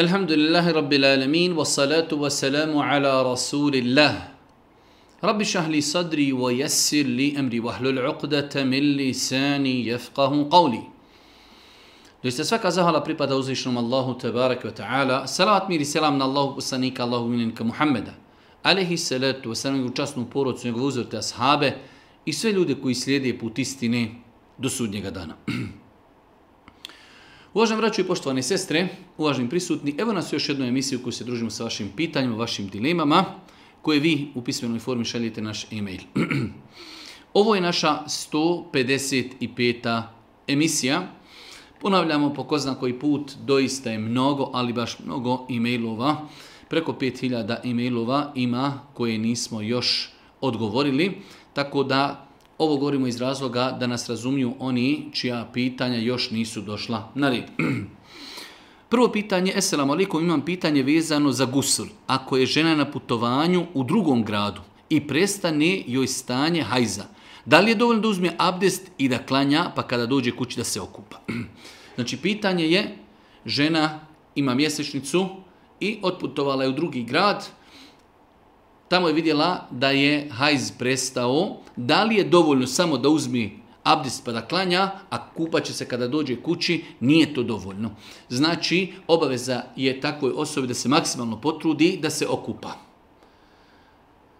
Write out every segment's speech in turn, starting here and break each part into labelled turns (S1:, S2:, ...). S1: الحمد لله رب العالمين والصلاة والسلام على رسول الله رب اشرح لي صدري ويسر لي أمري واحلل عقدة من لساني يفقه قولي Doista svaka zahvala pripada uzvišnom Allahu tebarek ve ta'ala. Salavat mir i selam na Allahu poslanika, Allahu miljenika Muhammeda. Alehi salatu wa salam i časnu porodcu njegove uzvrte ashabe i sve ljude koji slijede put istine do sudnjega dana. Uvažan vraću i poštovane sestre, uvažni prisutni, evo nas još jednu emisiju koju se družimo sa vašim pitanjima, vašim dilemama, koje vi u pismenoj formi šaljete naš e-mail. Ovo je naša 155. emisija. Ponavljamo po ko zna koji put, doista je mnogo, ali baš mnogo e-mailova. Preko 5000 e-mailova ima koje nismo još odgovorili, tako da Ovo govorimo iz razloga da nas razumiju oni čija pitanja još nisu došla na red. Prvo pitanje, eselamu alikum, imam pitanje vezano za gusul. Ako je žena na putovanju u drugom gradu i prestane joj stanje hajza, da li je dovoljno da uzme abdest i da klanja pa kada dođe kući da se okupa? Znači, pitanje je, žena ima mjesečnicu i otputovala je u drugi grad, tamo je vidjela da je hajz prestao. Da li je dovoljno samo da uzmi abdest pa da klanja, a kupaće se kada dođe kući, nije to dovoljno. Znači, obaveza je takvoj osobi da se maksimalno potrudi da se okupa.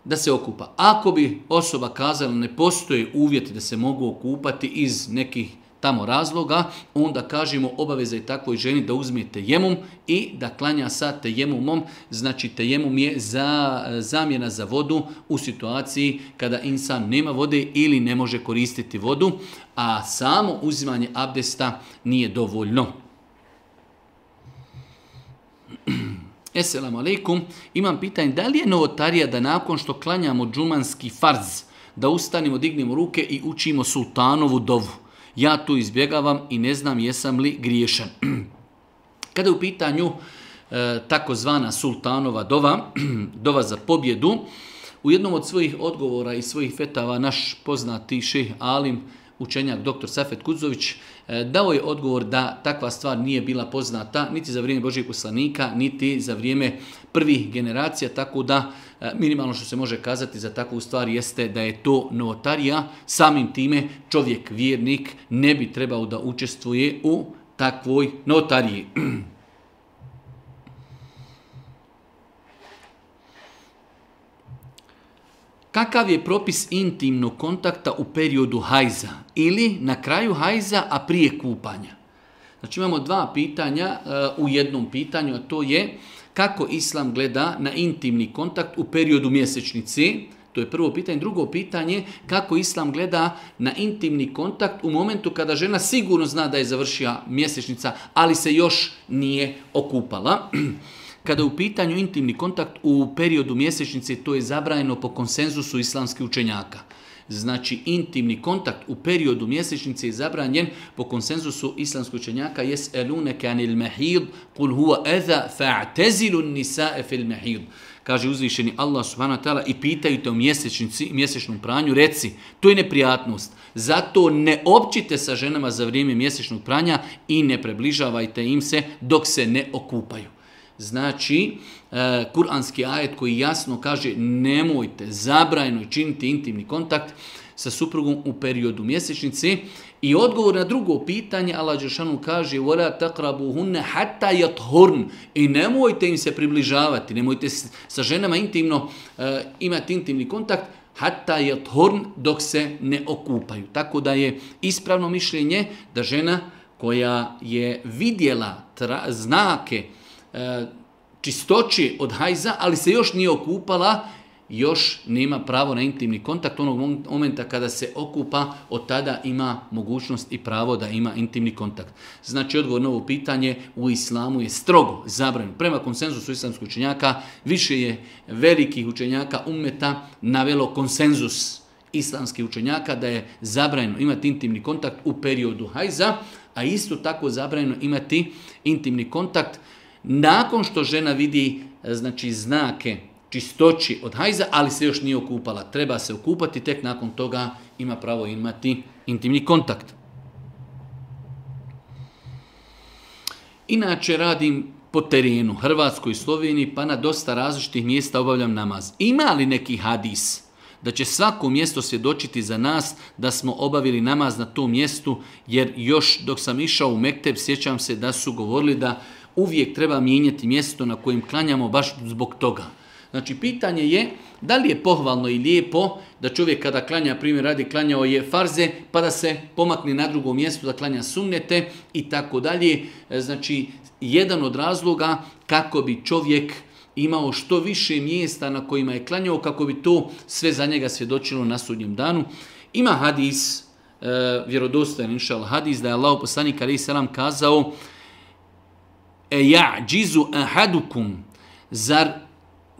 S1: Da se okupa. Ako bi osoba kazala ne postoje uvjeti da se mogu okupati iz nekih tamo razloga, onda kažemo obaveza je takvoj ženi da uzme tejemum i da klanja sa tejemumom, znači tejemum je za, zamjena za vodu u situaciji kada insan nema vode ili ne može koristiti vodu, a samo uzimanje abdesta nije dovoljno. Esselamu alaikum, imam pitanje da li je novotarija da nakon što klanjamo džumanski farz, da ustanimo, dignemo ruke i učimo sultanovu dovu? Ja to izbjegavam i ne znam jesam li griješan. Kada u pitanju e, takozvana sultanova dova, dova za pobjedu, u jednom od svojih odgovora i svojih fetava naš poznati ših Alim, učenjak dr. Safet Kuzović, e, dao je odgovor da takva stvar nije bila poznata niti za vrijeme Božih poslanika, niti za vrijeme prvih generacija, tako da E, minimalno što se može kazati za takvu stvar jeste da je to notarija, samim time čovjek vjernik ne bi trebao da učestvuje u takvoj notariji. Kakav je propis intimnog kontakta u periodu hajza ili na kraju hajza, a prije kupanja? Znači imamo dva pitanja e, u jednom pitanju, a to je uh, kako islam gleda na intimni kontakt u periodu mjesečnice, to je prvo pitanje. Drugo pitanje, kako islam gleda na intimni kontakt u momentu kada žena sigurno zna da je završila mjesečnica, ali se još nije okupala. Kada u pitanju intimni kontakt u periodu mjesečnice, to je zabrajeno po konsenzusu islamskih učenjaka znači intimni kontakt u periodu mjesečnice je zabranjen po konsenzusu islamskog učenjaka jes elune kanil mehid kul huwa eza fa'tezilun nisae fil mehid kaže uzvišeni Allah subhanahu wa ta'ala i pitaju te o mjesečnici, mjesečnom pranju, reci, to je neprijatnost. Zato ne općite sa ženama za vrijeme mjesečnog pranja i ne približavajte im se dok se ne okupaju. Znači, e, kuranski ajet koji jasno kaže nemojte zabrajno činiti intimni kontakt sa suprugom u periodu mjesečnice. I odgovor na drugo pitanje, Allah Đešanu kaže وَلَا تَقْرَبُوا هُنَّ حَتَّى يَتْهُرْنُ I nemojte im se približavati, nemojte sa ženama intimno e, imati intimni kontakt hatta yathurn dok se ne okupaju tako da je ispravno mišljenje da žena koja je vidjela tra, znake uh, E, čistoći od hajza, ali se još nije okupala, još nema pravo na intimni kontakt. Onog momenta kada se okupa, od tada ima mogućnost i pravo da ima intimni kontakt. Znači, odgovor na ovo pitanje u islamu je strogo zabranjeno. Prema konsenzusu islamskih učenjaka, više je velikih učenjaka umeta navelo konsenzus islamskih učenjaka da je zabranjeno imati intimni kontakt u periodu hajza, a isto tako zabranjeno imati intimni kontakt Nakon što žena vidi e, znači znake čistoći od hajza, ali se još nije okupala, treba se okupati, tek nakon toga ima pravo imati intimni kontakt. Inače radim po terenu, Hrvatskoj i Sloveniji, pa na dosta različitih mjesta obavljam namaz. Ima li neki hadis da će svako mjesto svjedočiti za nas da smo obavili namaz na tom mjestu, jer još dok sam išao u Mekteb, sjećam se da su govorili da uh, uvijek treba mijenjati mjesto na kojem klanjamo baš zbog toga. Znači, pitanje je da li je pohvalno i lijepo da čovjek kada klanja, primjer radi, klanjao je farze, pa da se pomakne na drugo mjesto da klanja sumnete i tako dalje. E, znači, jedan od razloga kako bi čovjek imao što više mjesta na kojima je klanjao, kako bi to sve za njega svjedočilo na sudnjem danu. Ima hadis, e, vjerodostajan inšal hadis, da je Allah poslanika Rih Salam kazao e ja'džizu ahadukum zar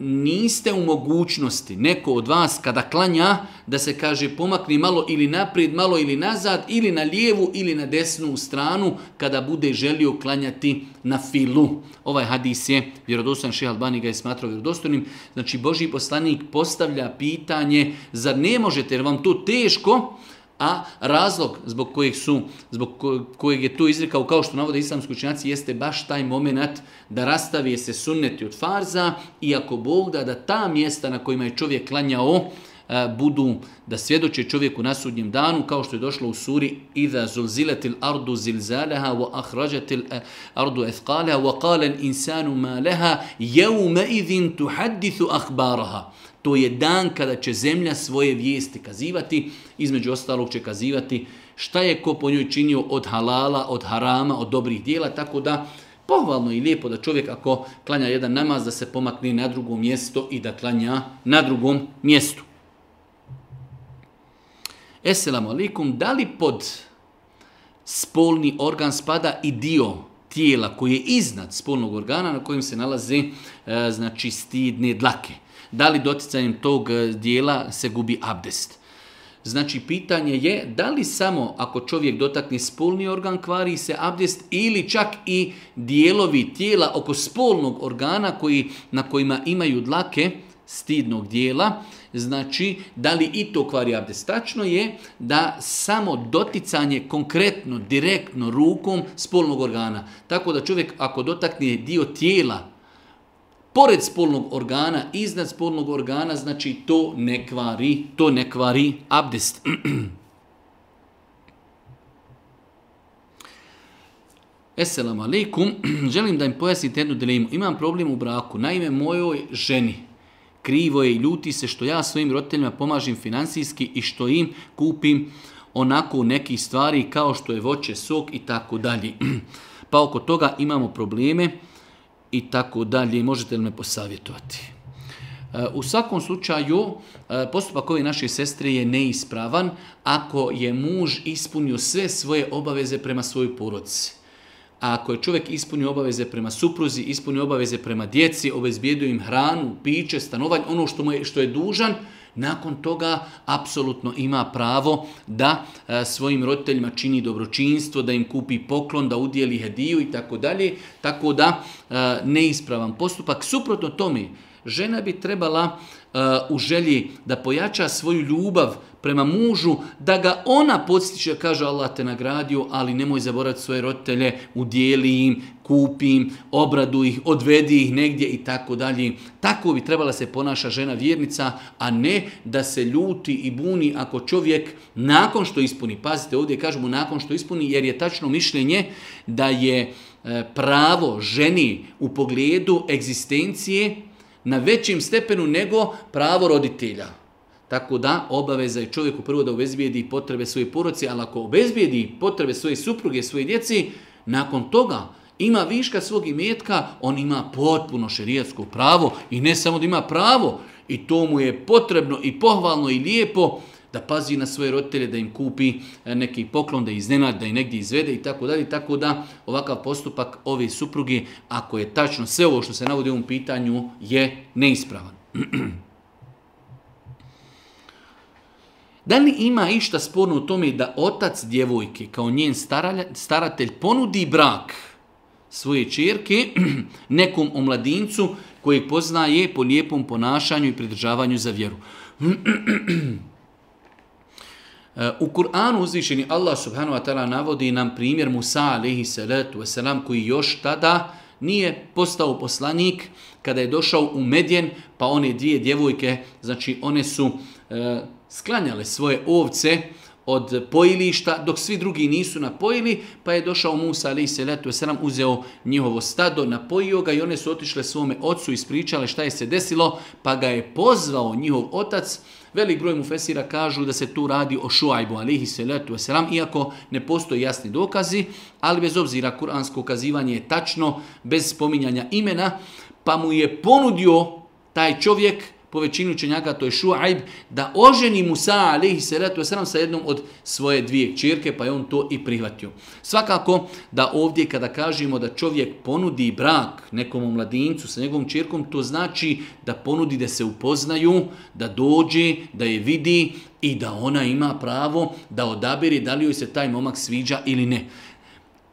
S1: niste u mogućnosti neko od vas kada klanja da se kaže pomakni malo ili naprijed, malo ili nazad, ili na lijevu ili na desnu stranu kada bude želio klanjati na filu. Ovaj hadis je vjerodostojan, Šehal Bani ga je smatrao vjerodostojnim. Znači, Boži poslanik postavlja pitanje, zar ne možete, jer vam to teško, a razlog zbog kojeg su zbog kojeg je to izrekao kao što navode islamski učenjaci jeste baš taj moment da rastavije se sunneti od farza i ako Bog da da ta mjesta na kojima je čovjek klanjao a, e, budu da svjedoče čovjeku na sudnjem danu kao što je došlo u suri iza zulziletil ardu zilzalaha wa akhrajatil e, ardu athqalaha wa qala al insanu ma laha yawma idhin tuhaddithu akhbaraha To je dan kada će zemlja svoje vijesti kazivati, između ostalog će kazivati šta je ko po njoj činio od halala, od harama, od dobrih dijela, tako da pohvalno i lijepo da čovjek ako klanja jedan namaz da se pomakne na drugo mjesto i da klanja na drugom mjestu. Esselamu alaikum, da li pod spolni organ spada i dio tijela koji je iznad spolnog organa na kojem se nalaze e, znači stidne dlake? da li doticanjem tog e, dijela se gubi abdest. Znači, pitanje je da li samo ako čovjek dotakne spolni organ, kvari se abdest ili čak i dijelovi tijela oko spolnog organa koji, na kojima imaju dlake stidnog dijela, znači da li i to kvari abdest. Tačno je da samo doticanje konkretno, direktno rukom spolnog organa. Tako da čovjek ako dotakne dio tijela pored spolnog organa, iznad spolnog organa, znači to ne kvari, to ne kvari abdest. Esselamu alaikum, želim da im pojasnite jednu dilemu. Imam problem u braku, naime mojoj ženi. Krivo je i ljuti se što ja svojim roditeljima pomažim financijski i što im kupim onako neki stvari kao što je voće, sok i tako dalje. Pa oko toga imamo probleme i tako dalje, možete li me posavjetovati? E, u svakom slučaju, e, postupak ove naše sestre je neispravan ako je muž ispunio sve svoje obaveze prema svojoj porodci. A ako je čovjek ispunio obaveze prema supruzi, ispunio obaveze prema djeci, obezbijedio im hranu, piće, stanovanje, ono što, mu je, što je dužan, Nakon toga apsolutno ima pravo da e, svojim roditeljima čini dobročinstvo, da im kupi poklon, da udijeli hediju i tako dalje. Tako da e, neispravan postupak. Suprotno tome, žena bi trebala e, u želji da pojača svoju ljubav, prema mužu, da ga ona podstiče, kaže Allah te nagradio, ali nemoj zaboraviti svoje roditelje, udijeli im, kupi im, obradu ih, odvedi ih negdje i tako dalje. Tako bi trebala se ponaša žena vjernica, a ne da se ljuti i buni ako čovjek nakon što ispuni, pazite ovdje, kažemo nakon što ispuni, jer je tačno mišljenje da je e, pravo ženi u pogledu egzistencije na većem stepenu nego pravo roditelja. Tako da obaveza je čovjeku prvo da obezbijedi potrebe svoje poroci, ali ako obezbijedi potrebe svoje supruge, svoje djeci, nakon toga ima viška svog imetka, on ima potpuno šerijatsko pravo i ne samo da ima pravo, i to mu je potrebno i pohvalno i lijepo da pazi na svoje roditelje, da im kupi eh, neki poklon, da iznenad, da ih negdje izvede i tako dalje. Tako da ovakav postupak ove supruge, ako je tačno sve ovo što se navodi u ovom pitanju, je neispravan. Da li ima išta sporno u tome da otac djevojke kao njen staratelj ponudi brak svoje čerke nekom omladincu koji poznaje po lijepom ponašanju i pridržavanju za vjeru? E, u Kur'anu uzvišeni Allah subhanahu wa ta'ala navodi nam primjer Musa alaihi salatu wasalam koji još tada nije postao poslanik kada je došao u Medjen pa one dvije djevojke, znači one su e, sklanjale svoje ovce od pojilišta, dok svi drugi nisu napojili, pa je došao Musa ali se letu je sram uzeo njihovo stado, napojio ga i one su otišle svome ocu i spričale šta je se desilo, pa ga je pozvao njihov otac. Velik broj mu fesira kažu da se tu radi o šuajbu alihi se letu selam, iako ne postoji jasni dokazi, ali bez obzira kuransko ukazivanje je tačno, bez spominjanja imena, pa mu je ponudio taj čovjek, po većini učenjaka to je Šuajb, da oženi Musa alaihi salatu wasalam sa jednom od svoje dvije čirke, pa je on to i prihvatio. Svakako da ovdje kada kažemo da čovjek ponudi brak nekom mladincu sa njegovom čirkom, to znači da ponudi da se upoznaju, da dođe, da je vidi i da ona ima pravo da odabiri da li joj se taj momak sviđa ili ne.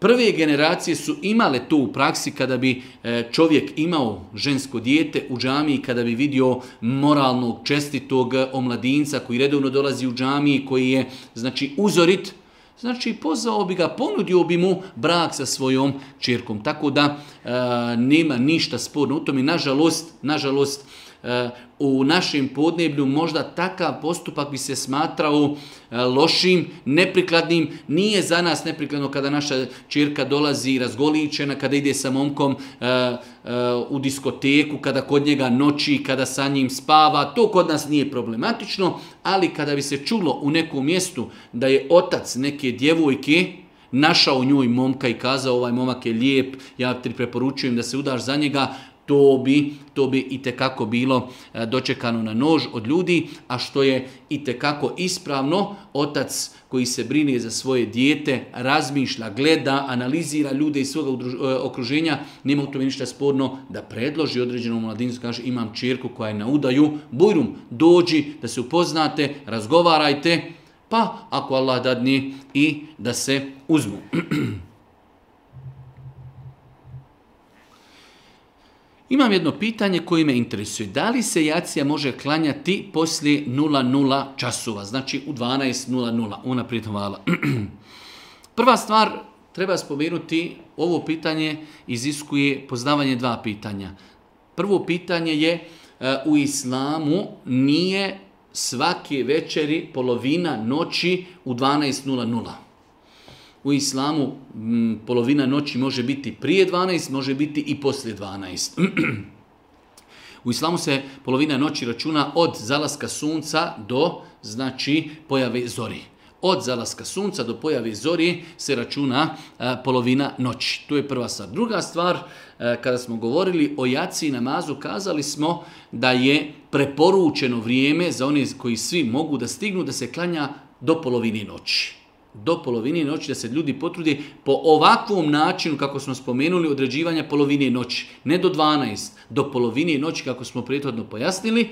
S1: Prve generacije su imale to u praksi kada bi e, čovjek imao žensko dijete u džamiji, kada bi vidio moralnog, čestitog e, omladinca koji redovno dolazi u džamiji, koji je znači uzorit, znači pozvao bi ga, ponudio bi mu brak sa svojom čirkom. Tako da e, nema ništa sporno u tome. Nažalost, nažalost, e, E, u našem podneblju možda takav postupak bi se smatrao e, lošim, neprikladnim. Nije za nas neprikladno kada naša čirka dolazi razgoličena, kada ide sa momkom e, u diskoteku, kada kod njega noći, kada sa njim spava. To kod nas nije problematično, ali kada bi se čulo u nekom mjestu da je otac neke djevojke našao u njoj momka i kazao ovaj momak je lijep, ja ti preporučujem da se udaš za njega, to bi to bi i te kako bilo e, dočekano na nož od ljudi a što je i te kako ispravno otac koji se brine za svoje dijete razmišlja gleda analizira ljude iz svog e, okruženja nema u tome ništa sporno da predloži određenom mladincu kaže imam ćerku koja je na udaju bujrum dođi da se upoznate razgovarajte pa ako Allah dadni i da se uzmu Imam jedno pitanje koje me interesuje. Da li se jacija može klanjati poslije 00 časova? Znači u 12.00. Ona pritomala. Prva stvar treba spomenuti, ovo pitanje iziskuje poznavanje dva pitanja. Prvo pitanje je e, u islamu nije svake večeri polovina noći u 12.00. U islamu m, polovina noći može biti prije 12, može biti i poslije 12. u islamu se polovina noći računa od zalaska sunca do znači pojave zori. Od zalaska sunca do pojave zori se računa e, polovina noći. Tu je prva stvar. Druga stvar, e, kada smo govorili o jaci i namazu, kazali smo da je preporučeno vrijeme za one koji svi mogu da stignu da se klanja do polovine noći do polovine noći da se ljudi potrude po ovakvom načinu kako smo spomenuli određivanja polovine noći, ne do 12, do polovine noći kako smo prethodno pojasnili,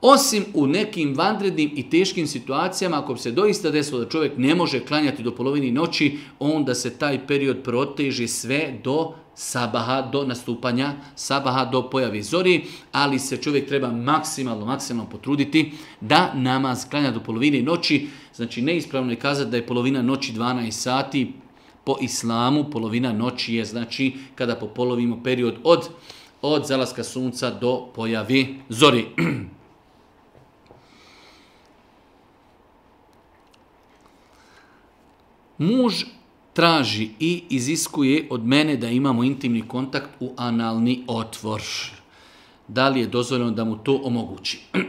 S1: osim u nekim vanrednim i teškim situacijama ako bi se doista desilo da čovjek ne može klanjati do polovine noći, onda se taj period proteže sve do polovine sabaha do nastupanja sabaha do pojave zori, ali se čovjek treba maksimalno maksimalno potruditi da namaz klanja do polovine noći, znači neispravno je kazati da je polovina noći 12 sati po islamu, polovina noći je znači kada popolovimo period od od zalaska sunca do pojave zori. Muž traži i iziskuje od mene da imamo intimni kontakt u analni otvor. Da li je dozvoljeno da mu to omogući?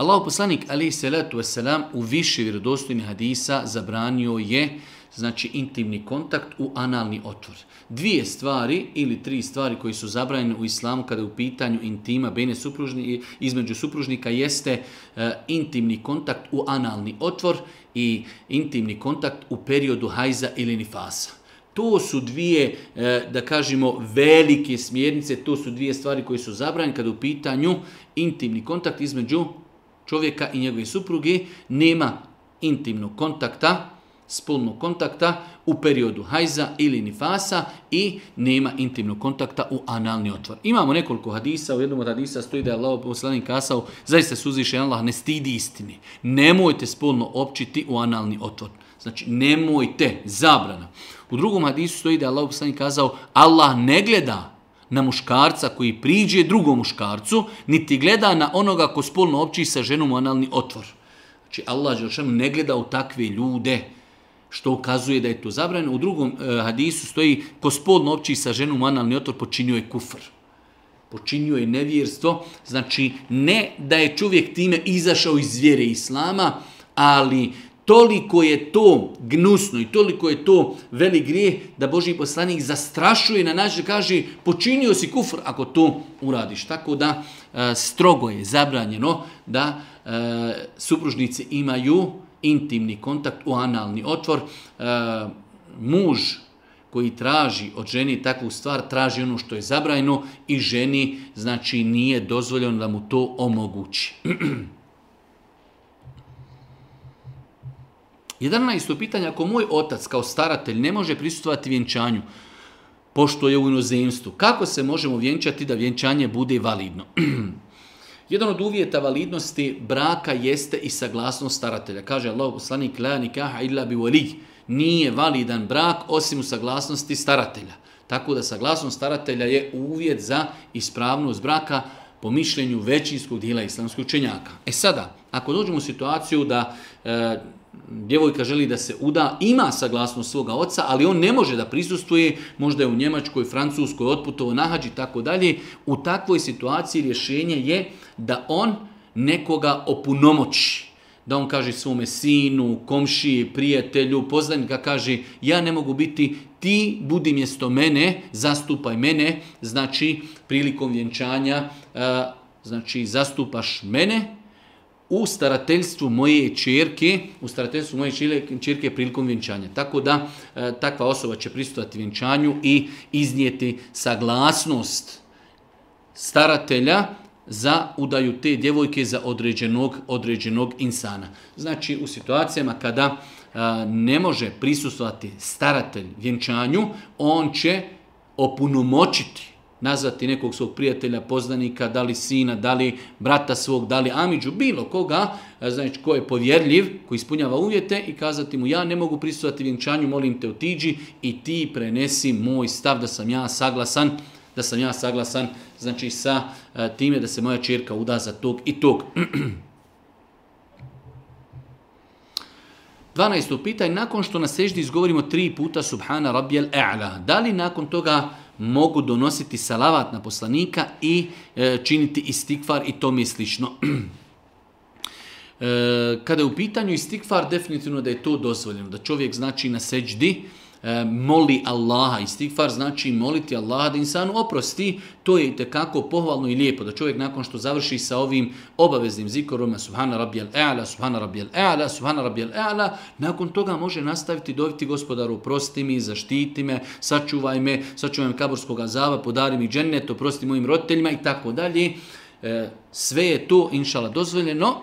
S1: Allahu poslanik alejhi salatu vesselam u više vjerodostojnih hadisa zabranio je znači intimni kontakt u analni otvor dvije stvari ili tri stvari koji su zabranjene u islamu kada je u pitanju intima bene supružni, između supružnika jeste e, intimni kontakt u analni otvor i intimni kontakt u periodu hajza ili nifasa. To su dvije, e, da kažemo, velike smjernice, to su dvije stvari koji su zabranjene kada je u pitanju intimni kontakt između čovjeka i njegove supruge. Nema intimnog kontakta, spolnog kontakta u periodu hajza ili nifasa i nema intimnog kontakta u analni otvor. Imamo nekoliko hadisa, u jednom od hadisa stoji da je Allah poslanik kasao, zaista se uziše Allah, ne stidi istini. Nemojte spolno općiti u analni otvor. Znači, nemojte, zabrana. U drugom hadisu stoji da je Allah poslanik kazao, Allah ne gleda na muškarca koji priđe drugom muškarcu, niti gleda na onoga ko spolno opći sa ženom u analni otvor. Znači, Allah ne gleda u takve ljude, što ukazuje da je to zabranjeno. U drugom e, hadisu stoji ko spodno opći sa ženom analni otvor počinio je kufr. Počinio je nevjerstvo. Znači, ne da je čovjek time izašao iz zvijere Islama, ali toliko je to gnusno i toliko je to velik grijeh da Boži poslanik zastrašuje na način kaže počinio si kufr ako to uradiš. Tako da e, strogo je zabranjeno da e, supružnice imaju intimni kontakt u analni otvor. E, muž koji traži od ženi takvu stvar, traži ono što je zabrajno i ženi znači nije dozvoljeno da mu to omogući. 11. pitanje, ako moj otac kao staratelj ne može prisutovati vjenčanju, pošto je u inozemstvu, kako se možemo vjenčati da vjenčanje bude validno? Jedan od uvjeta validnosti braka jeste i saglasnost staratelja. Kaže Allah poslanik la nikaha illa bi wali. Nije validan brak osim u saglasnosti staratelja. Tako da saglasnost staratelja je uvjet za ispravnost braka po mišljenju većinskog dijela islamskog učenjaka. E sada, ako dođemo u situaciju da e, djevojka želi da se uda, ima saglasnost svoga oca, ali on ne može da prisustuje, možda je u Njemačkoj, Francuskoj, otputovo nahađ i tako dalje, u takvoj situaciji rješenje je da on nekoga opunomoći. Da on kaže svome sinu, komšiji, prijatelju, poznanika, kaže ja ne mogu biti ti, budi mjesto mene, zastupaj mene, znači prilikom vjenčanja, eh, znači zastupaš mene, u starateljstvu moje čerke, u starateljstvu moje čerke prilikom vjenčanja. Tako da e, takva osoba će pristupati vjenčanju i iznijeti saglasnost staratelja za udaju te djevojke za određenog određenog insana. Znači u situacijama kada a, e, ne može prisustvati staratelj vjenčanju, on će opunomoćiti nazvati nekog svog prijatelja, poznanika, da li sina, da li brata svog, da li Amidžu, bilo koga, znači ko je povjerljiv, ko ispunjava uvjete i kazati mu ja ne mogu prisutati vjenčanju, molim te otiđi i ti prenesi moj stav da sam ja saglasan, da sam ja saglasan, znači sa time da se moja čirka uda za tog i tog. 12. pitanje, nakon što na seždi izgovorimo tri puta Subhana Rabijel E'la, da li nakon toga mogu donositi salavat na poslanika i e, činiti istikvar i to mi slično. E, kada je u pitanju istikvar, definitivno da je to dozvoljeno. Da čovjek znači na seđdi, e, E, moli Allaha. Istigfar znači moliti Allaha da insanu oprosti. To je tekako pohvalno i lijepo da čovjek nakon što završi sa ovim obaveznim zikorom Subhana Rabijel E'ala, Subhana Rabijel E'ala, Subhana Rabijel E'ala nakon toga može nastaviti doviti gospodaru oprosti mi, zaštiti me, sačuvaj me, sačuvaj me kaburskog azava, podari mi džennet, oprosti mojim roditeljima i tako dalje. E, sve je to, inšala, dozvoljeno.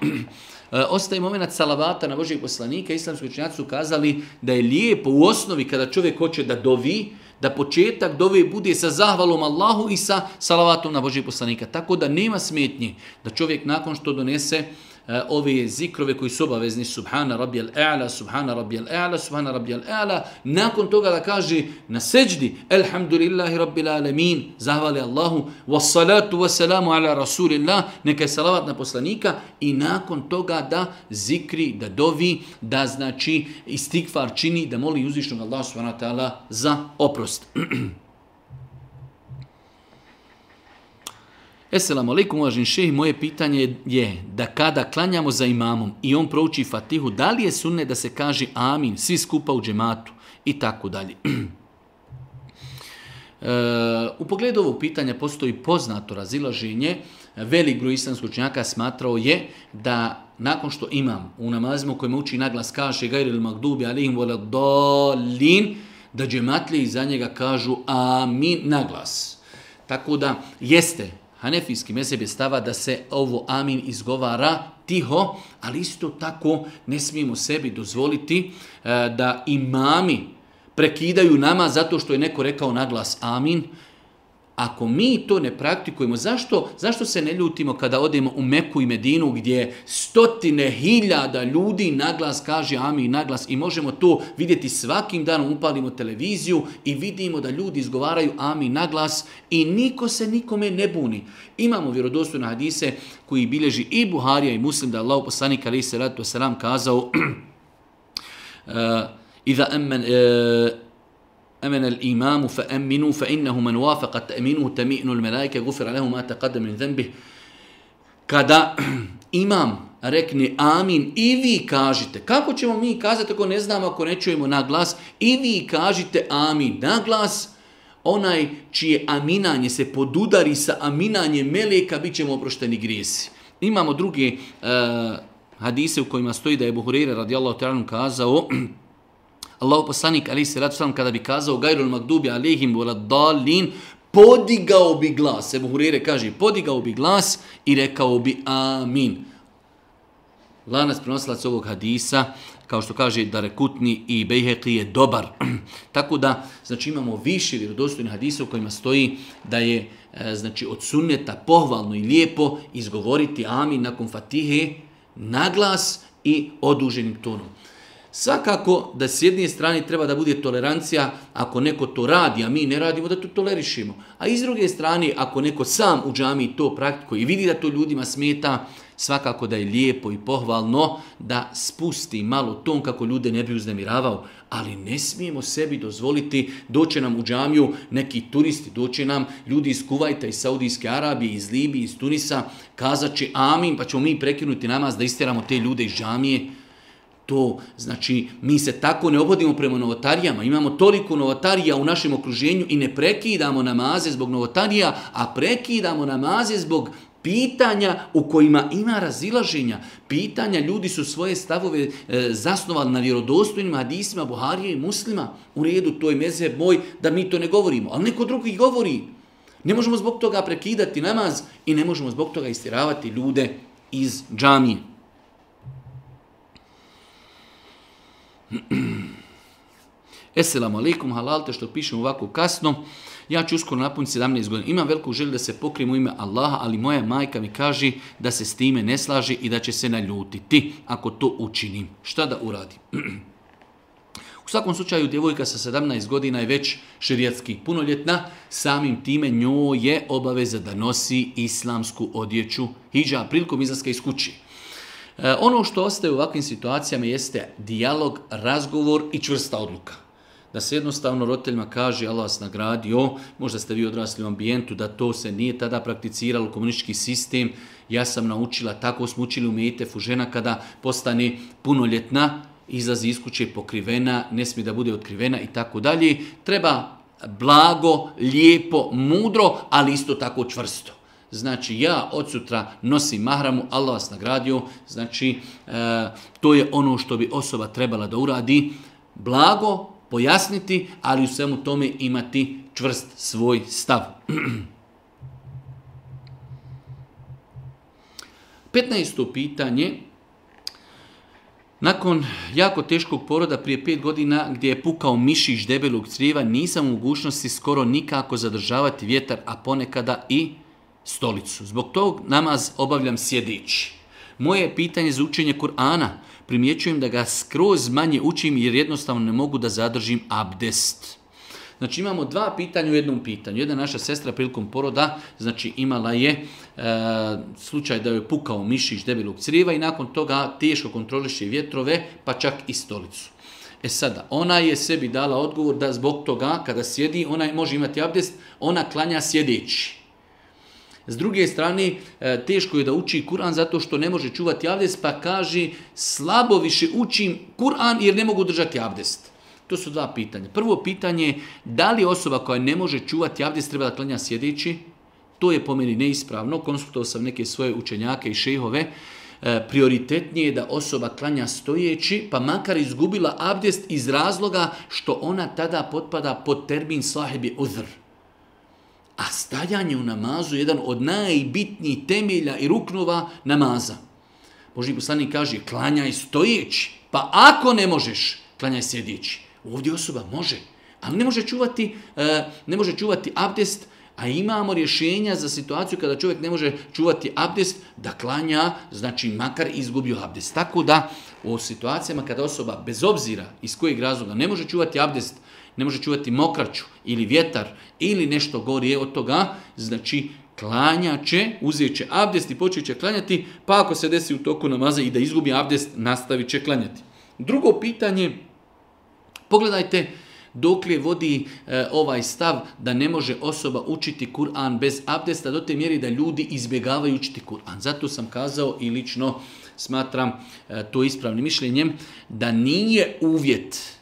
S1: E, ostaje moment salavata na Božijeg poslanika. Islamski učenjaci su kazali da je lijepo u osnovi kada čovjek hoće da dovi, da početak dove bude sa zahvalom Allahu i sa salavatom na Božijeg poslanika. Tako da nema smetnje da čovjek nakon što donese uh, E, ove zikrove koji su obavezni subhana rabijel e'la, subhana rabijel e'la, subhana rabijel e'la, nakon toga da kaže na seđdi elhamdulillahi rabbil alemin, zahvali Allahu, wassalatu wassalamu ala rasulillah, neka je salavat na poslanika i nakon toga da zikri, da dovi, da znači istikfar čini, da moli uzvišnog Allah subhanahu wa ta'ala za oprost. Esselamu alaikum, uvažen šehi, moje pitanje je da kada klanjamo za imamom i on prouči fatihu, da li je sunne da se kaže amin, svi skupa u džematu i tako dalje. E, u pogledu ovog pitanja postoji poznato razilaženje. Velik gru islamsku činjaka smatrao je da nakon što imam u namazimu kojem uči naglas kaže gajri il magdubi alihim vola dolin, da džematlije iza njega kažu amin naglas. Tako da jeste Hanefijski mezheb je stava da se ovo amin izgovara tiho, ali isto tako ne smijemo sebi dozvoliti e, da imami prekidaju nama zato što je neko rekao naglas amin, uh, Ako mi to ne praktikujemo, zašto, zašto se ne ljutimo kada odemo u Meku i Medinu gdje stotine hiljada ljudi naglas kaže ami naglas i možemo to vidjeti svakim danom, upalimo televiziju i vidimo da ljudi izgovaraju ami naglas i niko se nikome ne buni. Imamo vjerodostojne hadise koji bilježi i Buharija i Muslim da Allah poslanik ali se ratu selam kazao uh, Iza emmen, uh, eh, أمن الإمام فأمنوا فإنه من وافق تأمينه تمئن الملائكة غفر له ما تقدم من ذنبه kada imam rekne amin i vi kažite, kako ćemo mi kazati ako ne znamo, ako ne čujemo na glas, i vi kažite amin na glas, onaj čije aminanje se podudari sa aminanjem meleka, bit ćemo oprošteni grijesi. Imamo druge uh, hadise u kojima stoji da je Buhurira radijallahu ta'anom kazao, Allahu poslanik Ali se radu kada bi kazao Gajrul Magdubi alihim vola dalin, podigao bi glas. Ebu Hurire kaže, podigao bi glas i rekao bi amin. Lanac prenosilac ovog hadisa, kao što kaže Darekutni i Bejheqi je dobar. Tako da, znači imamo više vjerodostojnih hadisa u kojima stoji da je e, znači od sunneta pohvalno i lijepo izgovoriti amin nakon fatihe na glas i oduženim tonom. Svakako da s jedne strane treba da bude tolerancija ako neko to radi, a mi ne radimo da to tolerišimo. A iz druge strane, ako neko sam u džami to praktiko i vidi da to ljudima smeta, svakako da je lijepo i pohvalno da spusti malo ton kako ljude ne bi uznemiravao. Ali ne smijemo sebi dozvoliti, doće nam u džamiju neki turisti, doće nam ljudi iz Kuvajta, iz Saudijske Arabije, iz Libije, iz Tunisa, kazat će amin pa ćemo mi prekinuti namaz da istjeramo te ljude iz džamije. To, znači, mi se tako ne obodimo prema novotarijama. Imamo toliko novotarija u našem okruženju i ne prekidamo namaze zbog novotarija, a prekidamo namaze zbog pitanja u kojima ima razilaženja. Pitanja, ljudi su svoje stavove e, zasnovali na vjerodostojnima hadisima, Buharije i muslima. U redu, to je meze moj da mi to ne govorimo. Ali neko drugi govori. Ne možemo zbog toga prekidati namaz i ne možemo zbog toga istiravati ljude iz džamije. Esselamu alaikum, halalte što pišem ovako kasno. Ja ću uskoro napuniti 17 godina. Imam veliku želju da se pokrijem u ime Allaha, ali moja majka mi kaže da se s time ne slaži i da će se naljutiti ako to učinim. Šta da uradim? U svakom slučaju, djevojka sa 17 godina je već širijatski punoljetna. Samim time njoj je obaveza da nosi islamsku odjeću hijđa prilikom izlaska iz kuće. E, ono što ostaje u ovakvim situacijama jeste dijalog, razgovor i čvrsta odluka. Da se jednostavno roditeljima kaže Allah vas nagradio, možda ste vi odrasli u ambijentu, da to se nije tada prakticiralo komunistički sistem, ja sam naučila, tako smo učili u Mejtefu, žena kada postane punoljetna, izlazi iz kuće pokrivena, ne smije da bude otkrivena i tako dalje. Treba blago, lijepo, mudro, ali isto tako čvrsto. Znači, ja od sutra nosim mahramu, Allah vas nagradio. Znači, e, to je ono što bi osoba trebala da uradi. Blago pojasniti, ali u svemu tome imati čvrst svoj stav. 15. pitanje. Nakon jako teškog poroda prije pet godina gdje je pukao mišić debelog crijeva, nisam u mogućnosti skoro nikako zadržavati vjetar, a ponekada i stolicu. Zbog tog namaz obavljam sjedeći. Moje pitanje za učenje Kur'ana, primjećujem da ga skroz manje učim jer jednostavno ne mogu da zadržim abdest. Znači imamo dva pitanja u jednom pitanju. Jedna naša sestra prilikom poroda, znači imala je e, slučaj da je pukao mišić debelog crijeva i nakon toga teško kontroliše vjetrove, pa čak i stolicu. E sada, ona je sebi dala odgovor da zbog toga kada sjedi, ona može imati abdest, ona klanja sjedeći. S druge strane, e, teško je da uči Kur'an zato što ne može čuvati abdest, pa kaže slabo više učim Kur'an jer ne mogu držati abdest. To su dva pitanja. Prvo pitanje je da li osoba koja ne može čuvati abdest treba da klanja sjedeći? To je po meni neispravno. Konsultao sam neke svoje učenjake i šehove. E, prioritetnije je da osoba klanja stojeći, pa makar izgubila abdest iz razloga što ona tada potpada pod termin sahibi uzr. A stajanje u namazu je jedan od najbitnijih temelja i ruknova namaza. Boži poslanik kaže, klanjaj stojeći, pa ako ne možeš, klanjaj sjedići. Ovdje osoba može, ali ne može čuvati, e, ne može čuvati abdest, A imamo rješenja za situaciju kada čovjek ne može čuvati abdest, da klanja, znači makar izgubio abdest. Tako da u situacijama kada osoba bez obzira iz kojeg razloga ne može čuvati abdest, ne može čuvati mokraću ili vjetar ili nešto gorije od toga, znači klanja će, uzijeće abdest i počeće klanjati, pa ako se desi u toku namaza i da izgubi abdest, nastavi će klanjati. Drugo pitanje, pogledajte, pogledajte, dokle vodi e, ovaj stav da ne može osoba učiti Kur'an bez abdesta do te mjeri da ljudi izbjegavaju učiti Kur'an. Zato sam kazao i lično smatram e, to ispravnim mišljenjem da nije uvjet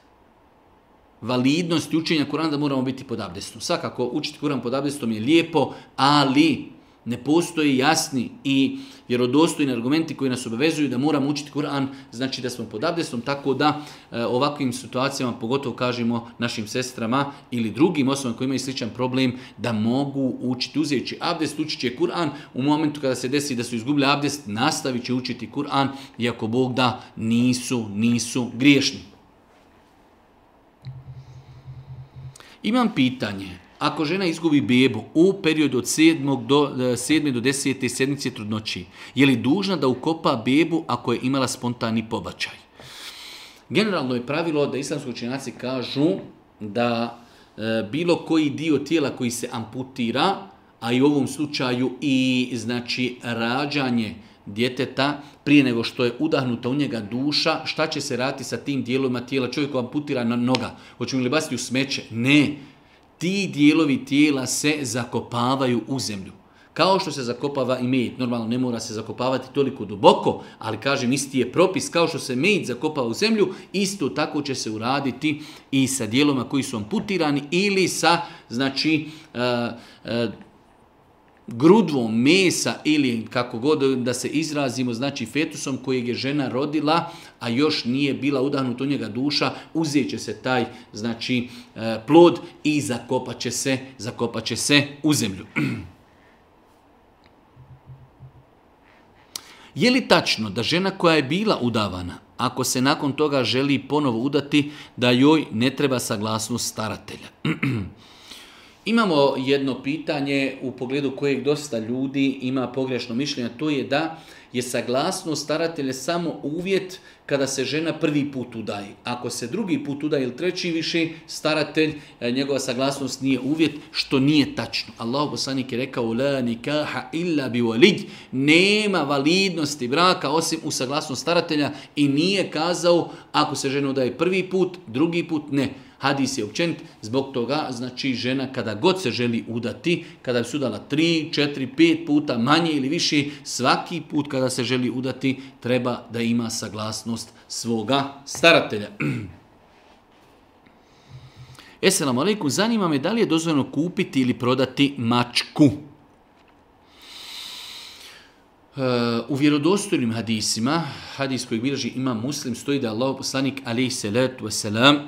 S1: validnosti učenja Kur'ana da moramo biti pod abdestom. Svakako, učiti Kur'an pod abdestom je lijepo, ali ne postoji jasni i vjerodostojni argumenti koji nas obavezuju da moramo učiti Kur'an, znači da smo pod abdestom, tako da e, ovakvim situacijama, pogotovo kažemo našim sestrama ili drugim osobama koji imaju sličan problem, da mogu učiti uzeći abdest, učit će Kur'an u momentu kada se desi da su izgubili abdest, nastavit će učiti Kur'an, iako Bog da nisu, nisu griješni. Imam pitanje ako žena izgubi bebu u periodu od 7. do 7. E, do 10. sedmice trudnoći, je li dužna da ukopa bebu ako je imala spontani pobačaj? Generalno je pravilo da islamski učenjaci kažu da e, bilo koji dio tijela koji se amputira, a i u ovom slučaju i znači rađanje djeteta prije nego što je udahnuta u njega duša, šta će se rati sa tim dijelovima tijela? Čovjek amputira na noga, hoćemo li baciti u smeće? Ne, ti dijelovi tijela se zakopavaju u zemlju. Kao što se zakopava i med, normalno ne mora se zakopavati toliko duboko, ali kažem isti je propis, kao što se med zakopa u zemlju, isto tako će se uraditi i sa dijeloma koji su amputirani ili sa, znači, uh, uh, grudvom mesa ili kako god da se izrazimo, znači fetusom kojeg je žena rodila, a još nije bila udahnuta u njega duša, uzet će se taj znači, e, plod i zakopaće se, zakopaće se u zemlju. Je li tačno da žena koja je bila udavana, ako se nakon toga želi ponovo udati, da joj ne treba saglasnost staratelja? Imamo jedno pitanje u pogledu kojeg dosta ljudi ima pogrešno mišljenje, to je da je saglasno staratelje samo uvjet kada se žena prvi put udaje. Ako se drugi put udaje ili treći više, staratelj, e, njegova saglasnost nije uvjet, što nije tačno. Allah poslanik je rekao, la nikaha illa bi walid, nema validnosti braka osim u saglasnost staratelja i nije kazao ako se žena udaje prvi put, drugi put, ne. Hadis je učenit, zbog toga, znači, žena kada god se želi udati, kada bi se udala tri, četiri, pet puta, manje ili više, svaki put kada se želi udati, treba da ima saglasnost svoga staratelja. Esselamu alaikum, zanima me da li je dozvoljeno kupiti ili prodati mačku. Uh, u vjerodostojnim hadisima, hadis kojeg bilaži ima muslim, stoji da Allah poslanik alaih salatu wasalam,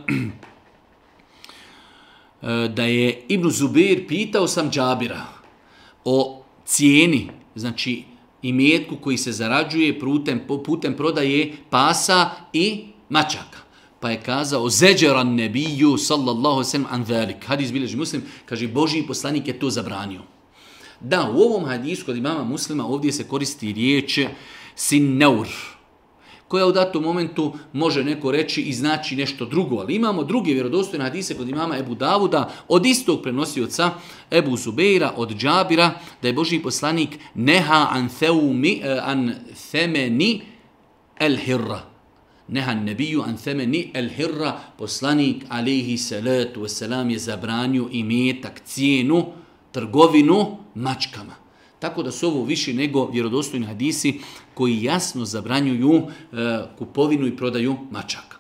S1: E, da je Ibn Zubir pitao sam Džabira o cijeni, znači i mjetku koji se zarađuje putem, putem prodaje pasa i mačaka. Pa je kazao, zeđeran nebiju, sallallahu sallam, an velik. Hadis bileži muslim, kaže, Boži poslanik je to zabranio. Da, u ovom hadisu kod imama muslima ovdje se koristi riječ sinneur. Sinneur koja u datom momentu može neko reći i znači nešto drugo. Ali imamo druge vjerodostojne hadise kod imama Ebu Davuda od istog prenosioca Ebu Zubeira od Džabira da je Boži poslanik neha an, theumi, eh, an themeni el hirra. Neha nebiju an themeni el hirra poslanik alihi salatu wasalam je zabranio imetak cijenu trgovinu mačkama. Tako da su ovo više nego vjerodostojni hadisi koji jasno zabranjuju e, kupovinu i prodaju mačaka.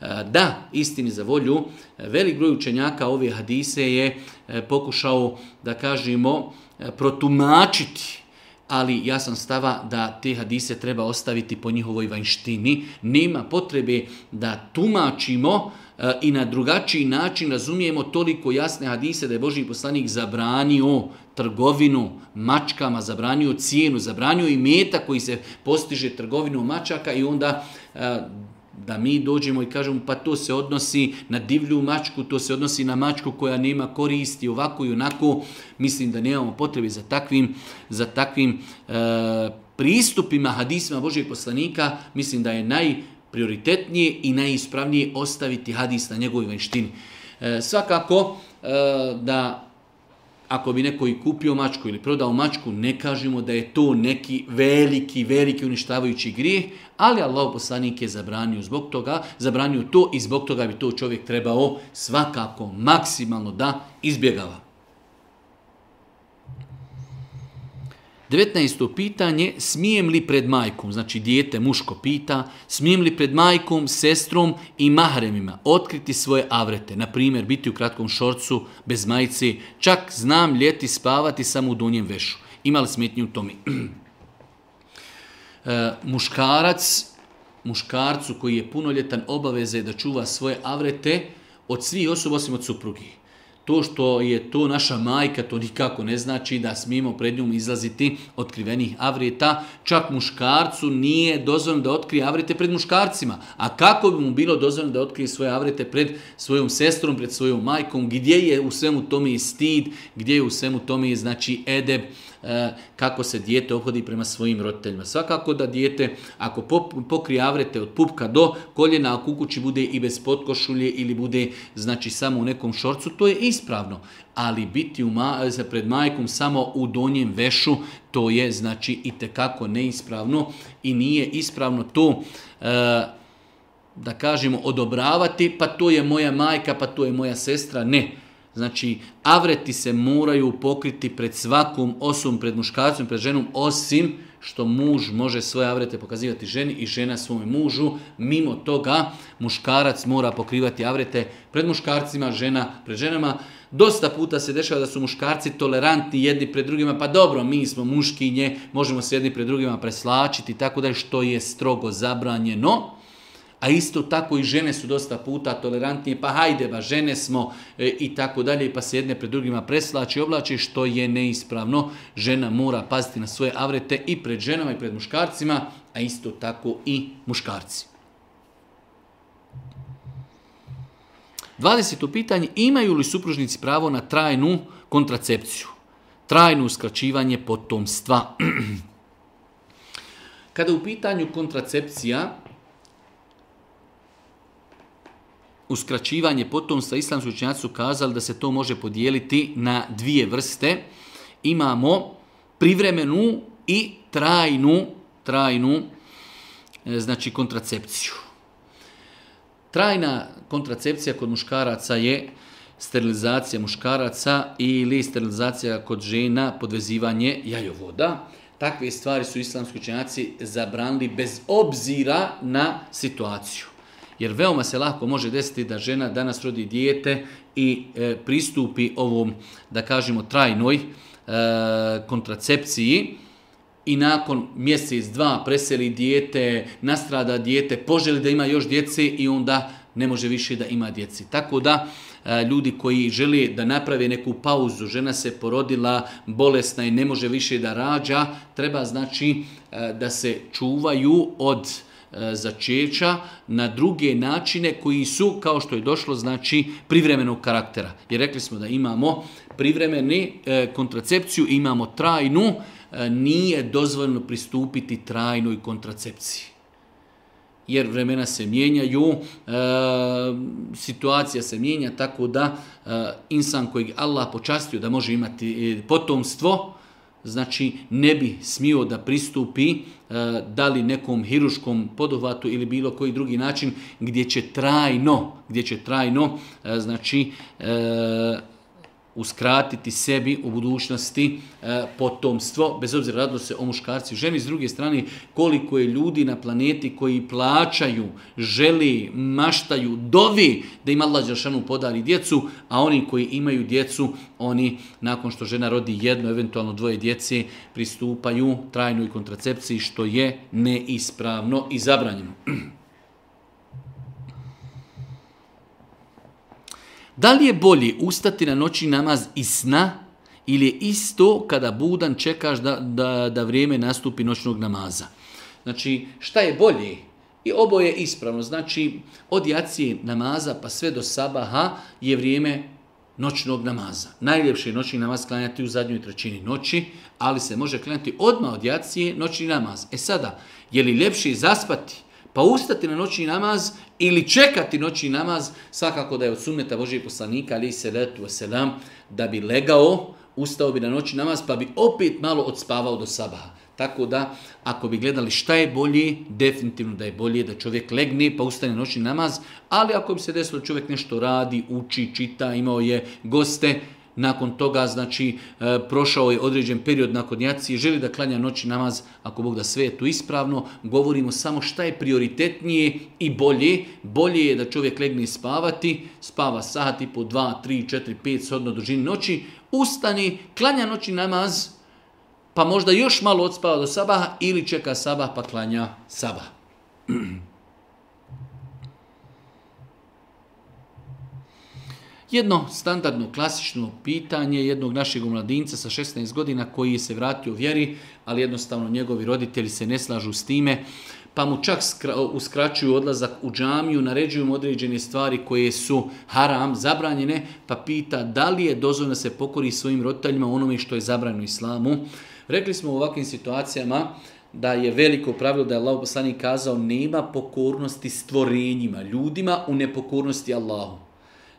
S1: E, da, istini za volju, velik broj učenjaka ove hadise je e, pokušao, da kažemo, protumačiti ali ja sam stava da te hadise treba ostaviti po njihovoj vanštini. Nema potrebe da tumačimo uh, E, i na drugačiji način razumijemo toliko jasne hadise da je Boži poslanik zabranio trgovinu mačkama, zabranio cijenu, zabranio i meta koji se postiže trgovinu mačaka i onda e, da mi dođemo i kažemo pa to se odnosi na divlju mačku, to se odnosi na mačku koja nema koristi ovako i onako, mislim da nemamo potrebe za takvim, za takvim e, pristupima hadisima Božeg poslanika, mislim da je najbolji prioritetnije i najispravnije ostaviti hadis na njegovoj venštini. E, svakako, e, da ako bi neko i kupio mačku ili prodao mačku, ne kažemo da je to neki veliki, veliki uništavajući grijeh, ali Allah poslanik je zabranio zbog toga, zabranio to i zbog toga bi to čovjek trebao svakako maksimalno da izbjegava. 19. pitanje, smijem li pred majkom, znači dijete muško pita, smijem li pred majkom, sestrom i mahremima otkriti svoje avrete, na primjer biti u kratkom šorcu bez majice, čak znam ljeti spavati samo u donjem vešu. Ima li smetnje u tome? E, muškarac, muškarcu koji je punoljetan obaveze da čuva svoje avrete od svih osoba osim od suprugih to što je to naša majka, to nikako ne znači da smijemo pred njom izlaziti otkrivenih avrijeta. Čak muškarcu nije dozvoljeno da otkrije avrijete pred muškarcima. A kako bi mu bilo dozvoljeno da otkrije svoje avrijete pred svojom sestrom, pred svojom majkom? Gdje je u svemu tome stid? Gdje je u svemu tome znači edeb? Uh, E, kako se dijete obhodi prema svojim roditeljima. Svakako da dijete, ako pokrijavrete od pupka do koljena, ako kući bude i bez potkošulje ili bude znači samo u nekom šorcu, to je ispravno. Ali biti u ma e, pred majkom samo u donjem vešu, to je znači i tekako neispravno i nije ispravno to... E, da kažemo odobravati, pa to je moja majka, pa to je moja sestra, ne. Ne. Znači, avreti se moraju pokriti pred svakom osom, pred muškarcom, pred ženom, osim što muž može svoje avrete pokazivati ženi i žena svome mužu. Mimo toga, muškarac mora pokrivati avrete pred muškarcima, žena pred ženama. Dosta puta se dešava da su muškarci tolerantni jedni pred drugima, pa dobro, mi smo muškinje, možemo se jedni pred drugima preslačiti, tako da je što je strogo zabranjeno. No, A isto tako i žene su dosta puta tolerantnije, pa hajde ba, žene smo e, i tako dalje, pa se jedne pred drugima preslači i oblači, što je neispravno. Žena mora paziti na svoje avrete i pred ženama i pred muškarcima, a isto tako i muškarci. 20. pitanje, imaju li supružnici pravo na trajnu kontracepciju? Trajno uskraćivanje potomstva. Kada u pitanju kontracepcija, uskraćivanje potomstva islamski učenjaci su kazali da se to može podijeliti na dvije vrste. Imamo privremenu i trajnu, trajnu e, znači kontracepciju. Trajna kontracepcija kod muškaraca je sterilizacija muškaraca ili sterilizacija kod žena podvezivanje jajovoda. Takve stvari su islamski učenjaci zabranili bez obzira na situaciju. Jer veoma se lahko može desiti da žena danas rodi dijete i e, pristupi ovom, da kažemo, trajnoj e, kontracepciji i nakon mjesec, dva preseli dijete, nastrada dijete, poželi da ima još djece i onda ne može više da ima djeci. Tako da e, ljudi koji žele da naprave neku pauzu, žena se porodila bolesna i ne može više da rađa, treba znači e, da se čuvaju od uh, E, začeća na druge načine koji su, kao što je došlo, znači privremenog karaktera. Jer rekli smo da imamo privremeni e, kontracepciju, imamo trajnu, e, nije dozvoljno pristupiti trajnoj kontracepciji. Jer vremena se mijenjaju, situacija se mijenja tako da insan kojeg Allah počastio da može imati potomstvo, znači ne bi smio da pristupi e, da li nekom hiruškom poduhvatu ili bilo koji drugi način gdje će trajno gdje će trajno e, znači e, uskratiti sebi u budućnosti e, potomstvo, bez obzira radilo se o muškarci i ženi. S druge strane, koliko je ljudi na planeti koji plaćaju, želi, maštaju, dovi da im Allah Đeršanu podari djecu, a oni koji imaju djecu, oni nakon što žena rodi jedno, eventualno dvoje djece, pristupaju trajnoj kontracepciji, što je neispravno i zabranjeno. Da li je bolje ustati na noćni namaz iz sna ili je isto kada budan čekaš da, da, da vrijeme nastupi noćnog namaza? Znači, šta je bolje? I oboje je ispravno. Znači, od jacije namaza pa sve do sabaha je vrijeme noćnog namaza. Najljepši je noćni namaz klanjati u zadnjoj trećini noći, ali se može klanjati odmah od jacije noćni namaz. E sada, je li ljepši zaspati Pa ustati na noćni namaz ili čekati noćni namaz, svakako da je od sunneta Božije poslanika, ali i sredetu vaselam, da bi legao, ustao bi na noćni namaz, pa bi opet malo odspavao do sabaha. Tako da, ako bi gledali šta je bolje, definitivno da je bolje da čovjek legne pa ustane noćni namaz, ali ako bi se desilo čovjek nešto radi, uči, čita, imao je goste, nakon toga, znači, e, prošao je određen period nakon jaci, želi da klanja noći namaz, ako Bog da sve je tu ispravno, govorimo samo šta je prioritetnije i bolje. Bolje je da čovjek legne spavati, spava sat i po 2, 3, 4, 5, sodno dužini noći, ustani, klanja noći namaz, pa možda još malo odspava do sabaha ili čeka sabah pa klanja sabah. Jedno standardno, klasično pitanje jednog našeg mladinca sa 16 godina koji se vratio vjeri, ali jednostavno njegovi roditelji se ne slažu s time, pa mu čak uskraćuju odlazak u džamiju, naređuju mu određene stvari koje su haram, zabranjene, pa pita da li je dozvoljno se pokori svojim roditeljima onome što je zabranjeno islamu. Rekli smo u ovakvim situacijama da je veliko pravilo da je Allah poslani kazao nema pokornosti stvorenjima, ljudima u nepokornosti Allahu.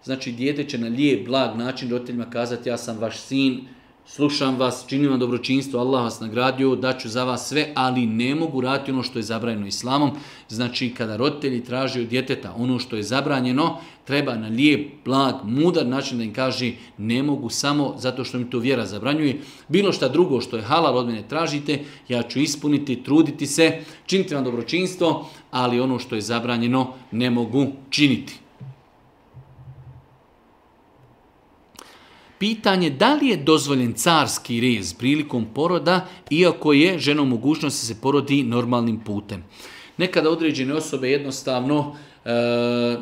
S1: Znači, djete će na lijep, blag način roditeljima kazati, ja sam vaš sin, slušam vas, činim vam dobročinstvo, Allah vas nagradio, daću za vas sve, ali ne mogu raditi ono što je zabranjeno islamom. Znači, kada roditelji traži od djeteta ono što je zabranjeno, treba na lijep, blag, mudar način da im kaže, ne mogu samo zato što mi to vjera zabranjuje. Bilo šta drugo što je halal od mene tražite, ja ću ispuniti, truditi se, činiti vam dobročinstvo, ali ono što je zabranjeno ne mogu činiti. Pitanje da li je dozvoljen carski rez prilikom poroda, iako je žena u mogućnosti se porodi normalnim putem. Nekada određene osobe jednostavno e,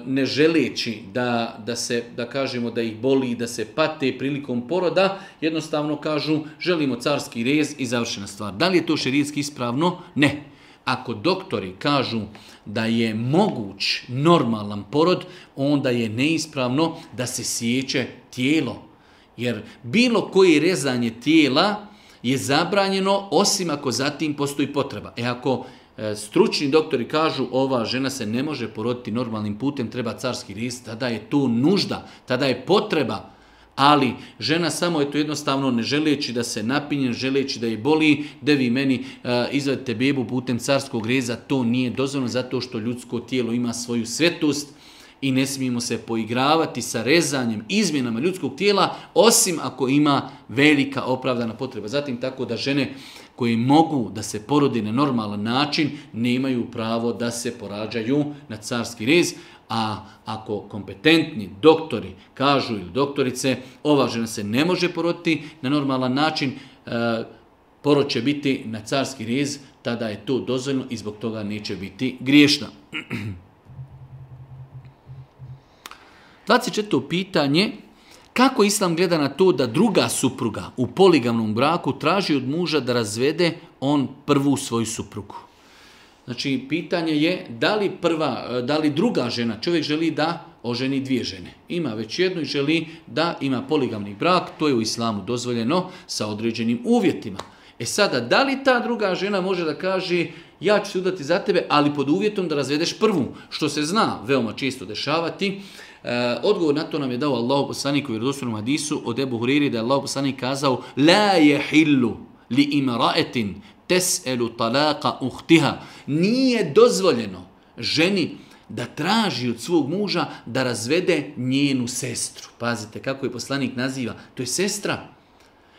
S1: ne želeći da, da se, da kažemo, da ih boli i da se pate prilikom poroda, jednostavno kažu želimo carski rez i završena stvar. Da li je to šerijski ispravno? Ne. Ako doktori kažu da je moguć normalan porod, onda je neispravno da se sjeće tijelo Jer bilo koje rezanje tijela je zabranjeno osim ako zatim postoji potreba. E ako e, stručni doktori kažu ova žena se ne može poroditi normalnim putem, treba carski rez, tada je tu nužda, tada je potreba. Ali žena samo je to jednostavno ne želeći da se napinje, želeći da je boli, da vi meni e, izvedete bebu putem carskog reza, to nije dozvoljeno zato što ljudsko tijelo ima svoju svetost, i ne smijemo se poigravati sa rezanjem, izmjenama ljudskog tijela, osim ako ima velika opravdana potreba. Zatim tako da žene koje mogu da se porode na normalan način, nemaju pravo da se porađaju na carski rez, a ako kompetentni doktori kažu ili doktorice, ova žena se ne može poroditi na normalan način, e, porod će biti na carski rez, tada je to dozvoljno i zbog toga neće biti griješna. 24. pitanje, kako Islam gleda na to da druga supruga u poligamnom braku traži od muža da razvede on prvu svoju suprugu? Znači, pitanje je da li, prva, da li druga žena, čovjek želi da oženi dvije žene. Ima već jednu i želi da ima poligamni brak, to je u islamu dozvoljeno sa određenim uvjetima. E sada, da li ta druga žena može da kaže ja ću se udati za tebe, ali pod uvjetom da razvedeš prvu, što se zna veoma često dešavati, E, odgovor na to nam je dao Allah poslanik u vjerodostavnom hadisu od Ebu Huriri da je Allah poslanik kazao La je hillu li imraetin teselu talaka uhtiha. Nije dozvoljeno ženi da traži od svog muža da razvede njenu sestru. Pazite kako je poslanik naziva. To je sestra.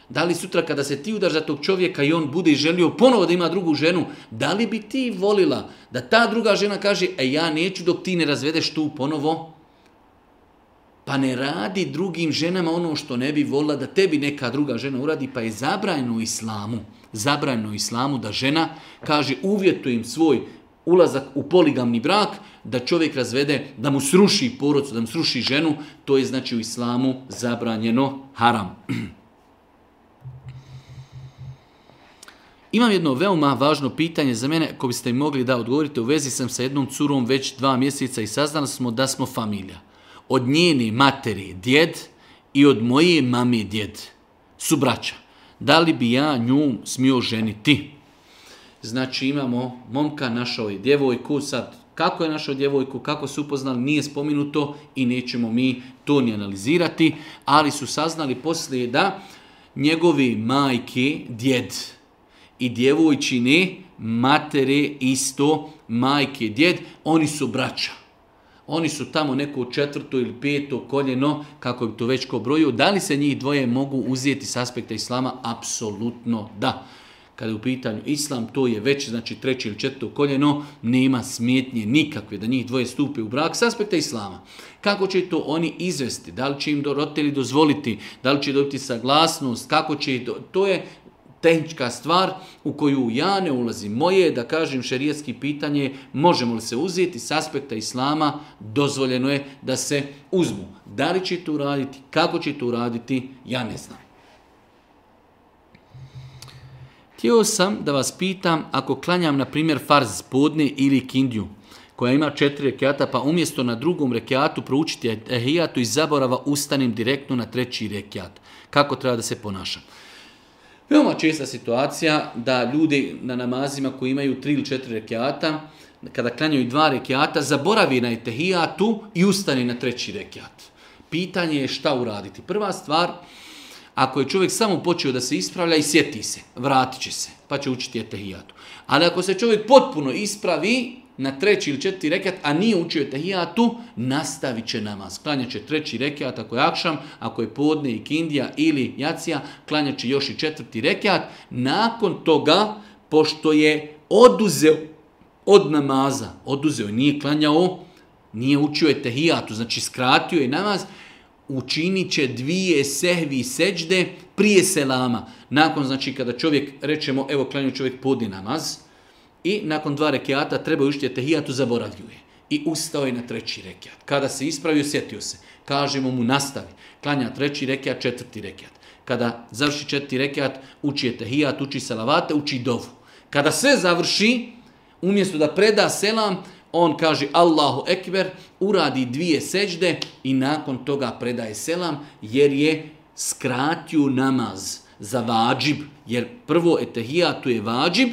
S1: Da li sutra kada se ti udaš za tog čovjeka i on bude želio ponovo da ima drugu ženu, da li bi ti volila da ta druga žena kaže e ja neću dok ti ne razvedeš tu ponovo? pa ne radi drugim ženama ono što ne bi volila da tebi neka druga žena uradi, pa je zabrajno islamu, zabrajno islamu da žena kaže uvjetujem svoj ulazak u poligamni brak, da čovjek razvede, da mu sruši porodcu, da mu sruši ženu, to je znači u islamu zabranjeno haram. Imam jedno veoma važno pitanje za mene, ko biste mogli da odgovorite, u vezi sam sa jednom curom već dva mjeseca i saznali smo da smo familija od njene materi djed i od moje mame djed su braća. Da li bi ja nju smio ženiti? Znači imamo momka našao je djevojku, sad kako je našao djevojku, kako su upoznali, nije spominuto i nećemo mi to ni analizirati, ali su saznali poslije da njegovi majke djed i djevojčine matere isto majke djed, oni su braća oni su tamo neko četvrto ili peto koljeno, kako bi to već ko broju, da li se njih dvoje mogu uzijeti s aspekta islama? Apsolutno da. Kada je u pitanju islam, to je već, znači treće ili četvrto koljeno, nema smjetnje nikakve da njih dvoje stupe u brak s aspekta islama. Kako će to oni izvesti? Da li će im do roditelji dozvoliti? Da li će dobiti saglasnost? Kako će to? To je tehnička stvar u koju ja ne ulazim. Moje je da kažem šerijetski pitanje možemo li se uzeti s aspekta islama, dozvoljeno je da se uzmu. Da li će to uraditi, kako će to uraditi, ja ne znam. Htio sam da vas pitam ako klanjam na primjer farz podne ili kindju koja ima četiri rekiata, pa umjesto na drugom rekiatu proučiti ehijatu i zaborava ustanem direktno na treći rekiat. Kako treba da se ponašam? Veoma česta situacija da ljudi na namazima koji imaju tri ili četiri rekiata, kada klanjaju dva rekiata, zaboravi na etehijatu i ustane na treći rekiat. Pitanje je šta uraditi. Prva stvar, ako je čovjek samo počeo da se ispravlja i sjeti se, vratit će se, pa će učiti etehijatu. Ali ako se čovjek potpuno ispravi, na treći ili četiri rekat, a nije učio tehijatu, nastavit će namaz. Klanja će treći rekat, ako je akšam, ako je podne i kindija ili jacija, klanja će još i četvrti rekat. Nakon toga, pošto je oduzeo od namaza, oduzeo i nije klanjao, nije učio je tehijatu, znači skratio je namaz, učinit će dvije sehvi seđde prije selama. Nakon, znači, kada čovjek, rečemo, evo, klanju čovjek podi namaz, i nakon dva rekiata treba ušte tehijatu zaboravljuje. I ustao je na treći rekiat. Kada se ispravio, sjetio se. Kažemo mu nastavi. Klanja treći rekiat, četvrti rekiat. Kada završi četvrti rekiat, uči je tehijat, uči salavate, uči dovu. Kada sve završi, umjesto da preda selam, on kaže Allahu ekber, uradi dvije seđde i nakon toga predaje selam, jer je skratio namaz za vađib. Jer prvo etehijatu je vađib,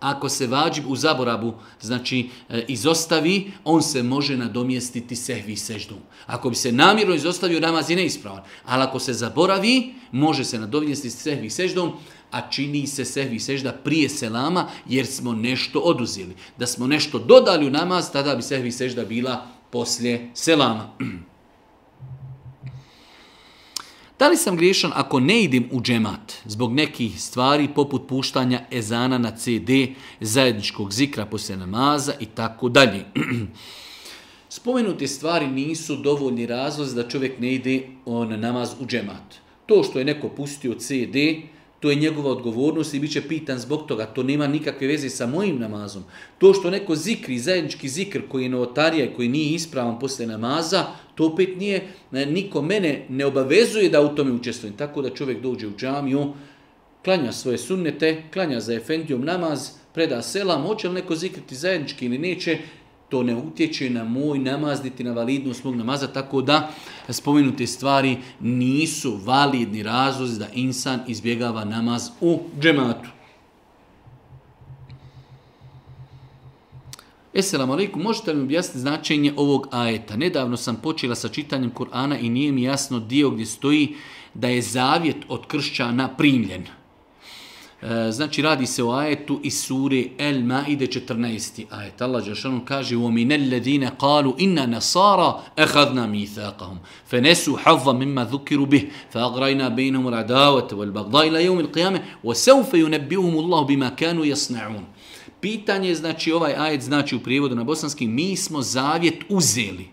S1: ako se vađib u zaborabu, znači e, izostavi, on se može nadomjestiti sehvi seždom. Ako bi se namjerno izostavio, namaz je neispravan. Ali ako se zaboravi, može se nadomjestiti sehvi seždom, a čini se sehvi sežda prije selama, jer smo nešto oduzili. Da smo nešto dodali u namaz, tada bi sehvi sežda bila poslije selama. Da li sam griješan ako ne idem u džemat zbog nekih stvari poput puštanja ezana na CD, zajedničkog zikra poslije namaza i tako dalje? Spomenute stvari nisu dovoljni razlozi da čovjek ne ide na namaz u džemat. To što je neko pustio CD, uh, to je njegova odgovornost i bit će pitan zbog toga. To nema nikakve veze sa mojim namazom. To što neko zikri, zajednički zikr koji je novotarija i koji nije ispravan posle namaza, to opet nije, niko mene ne obavezuje da u tome učestvujem. Tako da čovjek dođe u džamiju, klanja svoje sunnete, klanja za efendijom namaz, preda selam, hoće li neko zikriti zajednički ili neće, to ne utječe na moj namaz, niti na validnost mog namaza, tako da spomenute stvari nisu validni razlozi da insan izbjegava namaz u džematu. Esselamu alaikum, možete li mi objasniti značenje ovog ajeta? Nedavno sam počela sa čitanjem Kur'ana i nije mi jasno dio gdje stoji da je zavjet od kršćana primljen. E, znači radi se o ajetu iz sure El Maide 14. ajet. Allah džashanu kaže: "Wa min alladine qalu inna nasara akhadna mithaqahum fanasu hadha mimma dhukiru bih fa'agrayna bainahum al-adawata wal-baghdha ila yawm al-qiyamah wa sawfa yunabbi'uhum Allah bima kanu yasna'un." Pitanje znači ovaj ajet znači u prijevodu na bosanski mi smo zavjet uzeli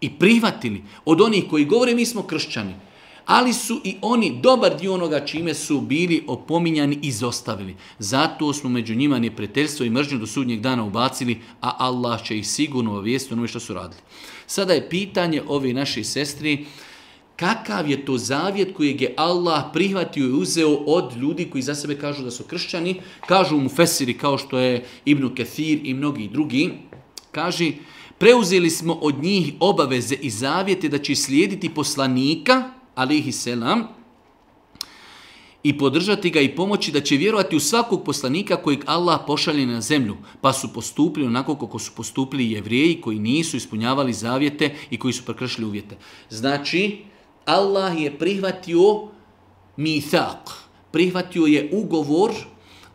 S1: i prihvatili od onih koji govore mi smo kršćani ali su i oni dobar dio onoga čime su bili opominjani i izostavili. Zato smo među njima neprijateljstvo i mržnju do sudnjeg dana ubacili, a Allah će ih sigurno ovijestiti ono što su radili. Sada je pitanje ove naše sestri, kakav je to zavjet kojeg je Allah prihvatio i uzeo od ljudi koji za sebe kažu da su kršćani, kažu mu Fesiri kao što je Ibnu Kethir i mnogi drugi, kaži, preuzeli smo od njih obaveze i zavjete da će slijediti poslanika, alihi selam, i podržati ga i pomoći da će vjerovati u svakog poslanika kojeg Allah pošalje na zemlju, pa su postupili onako kako su postupili jevrijeji koji nisu ispunjavali zavjete i koji su prekršili uvjete. Znači, Allah je prihvatio mithaq, prihvatio je ugovor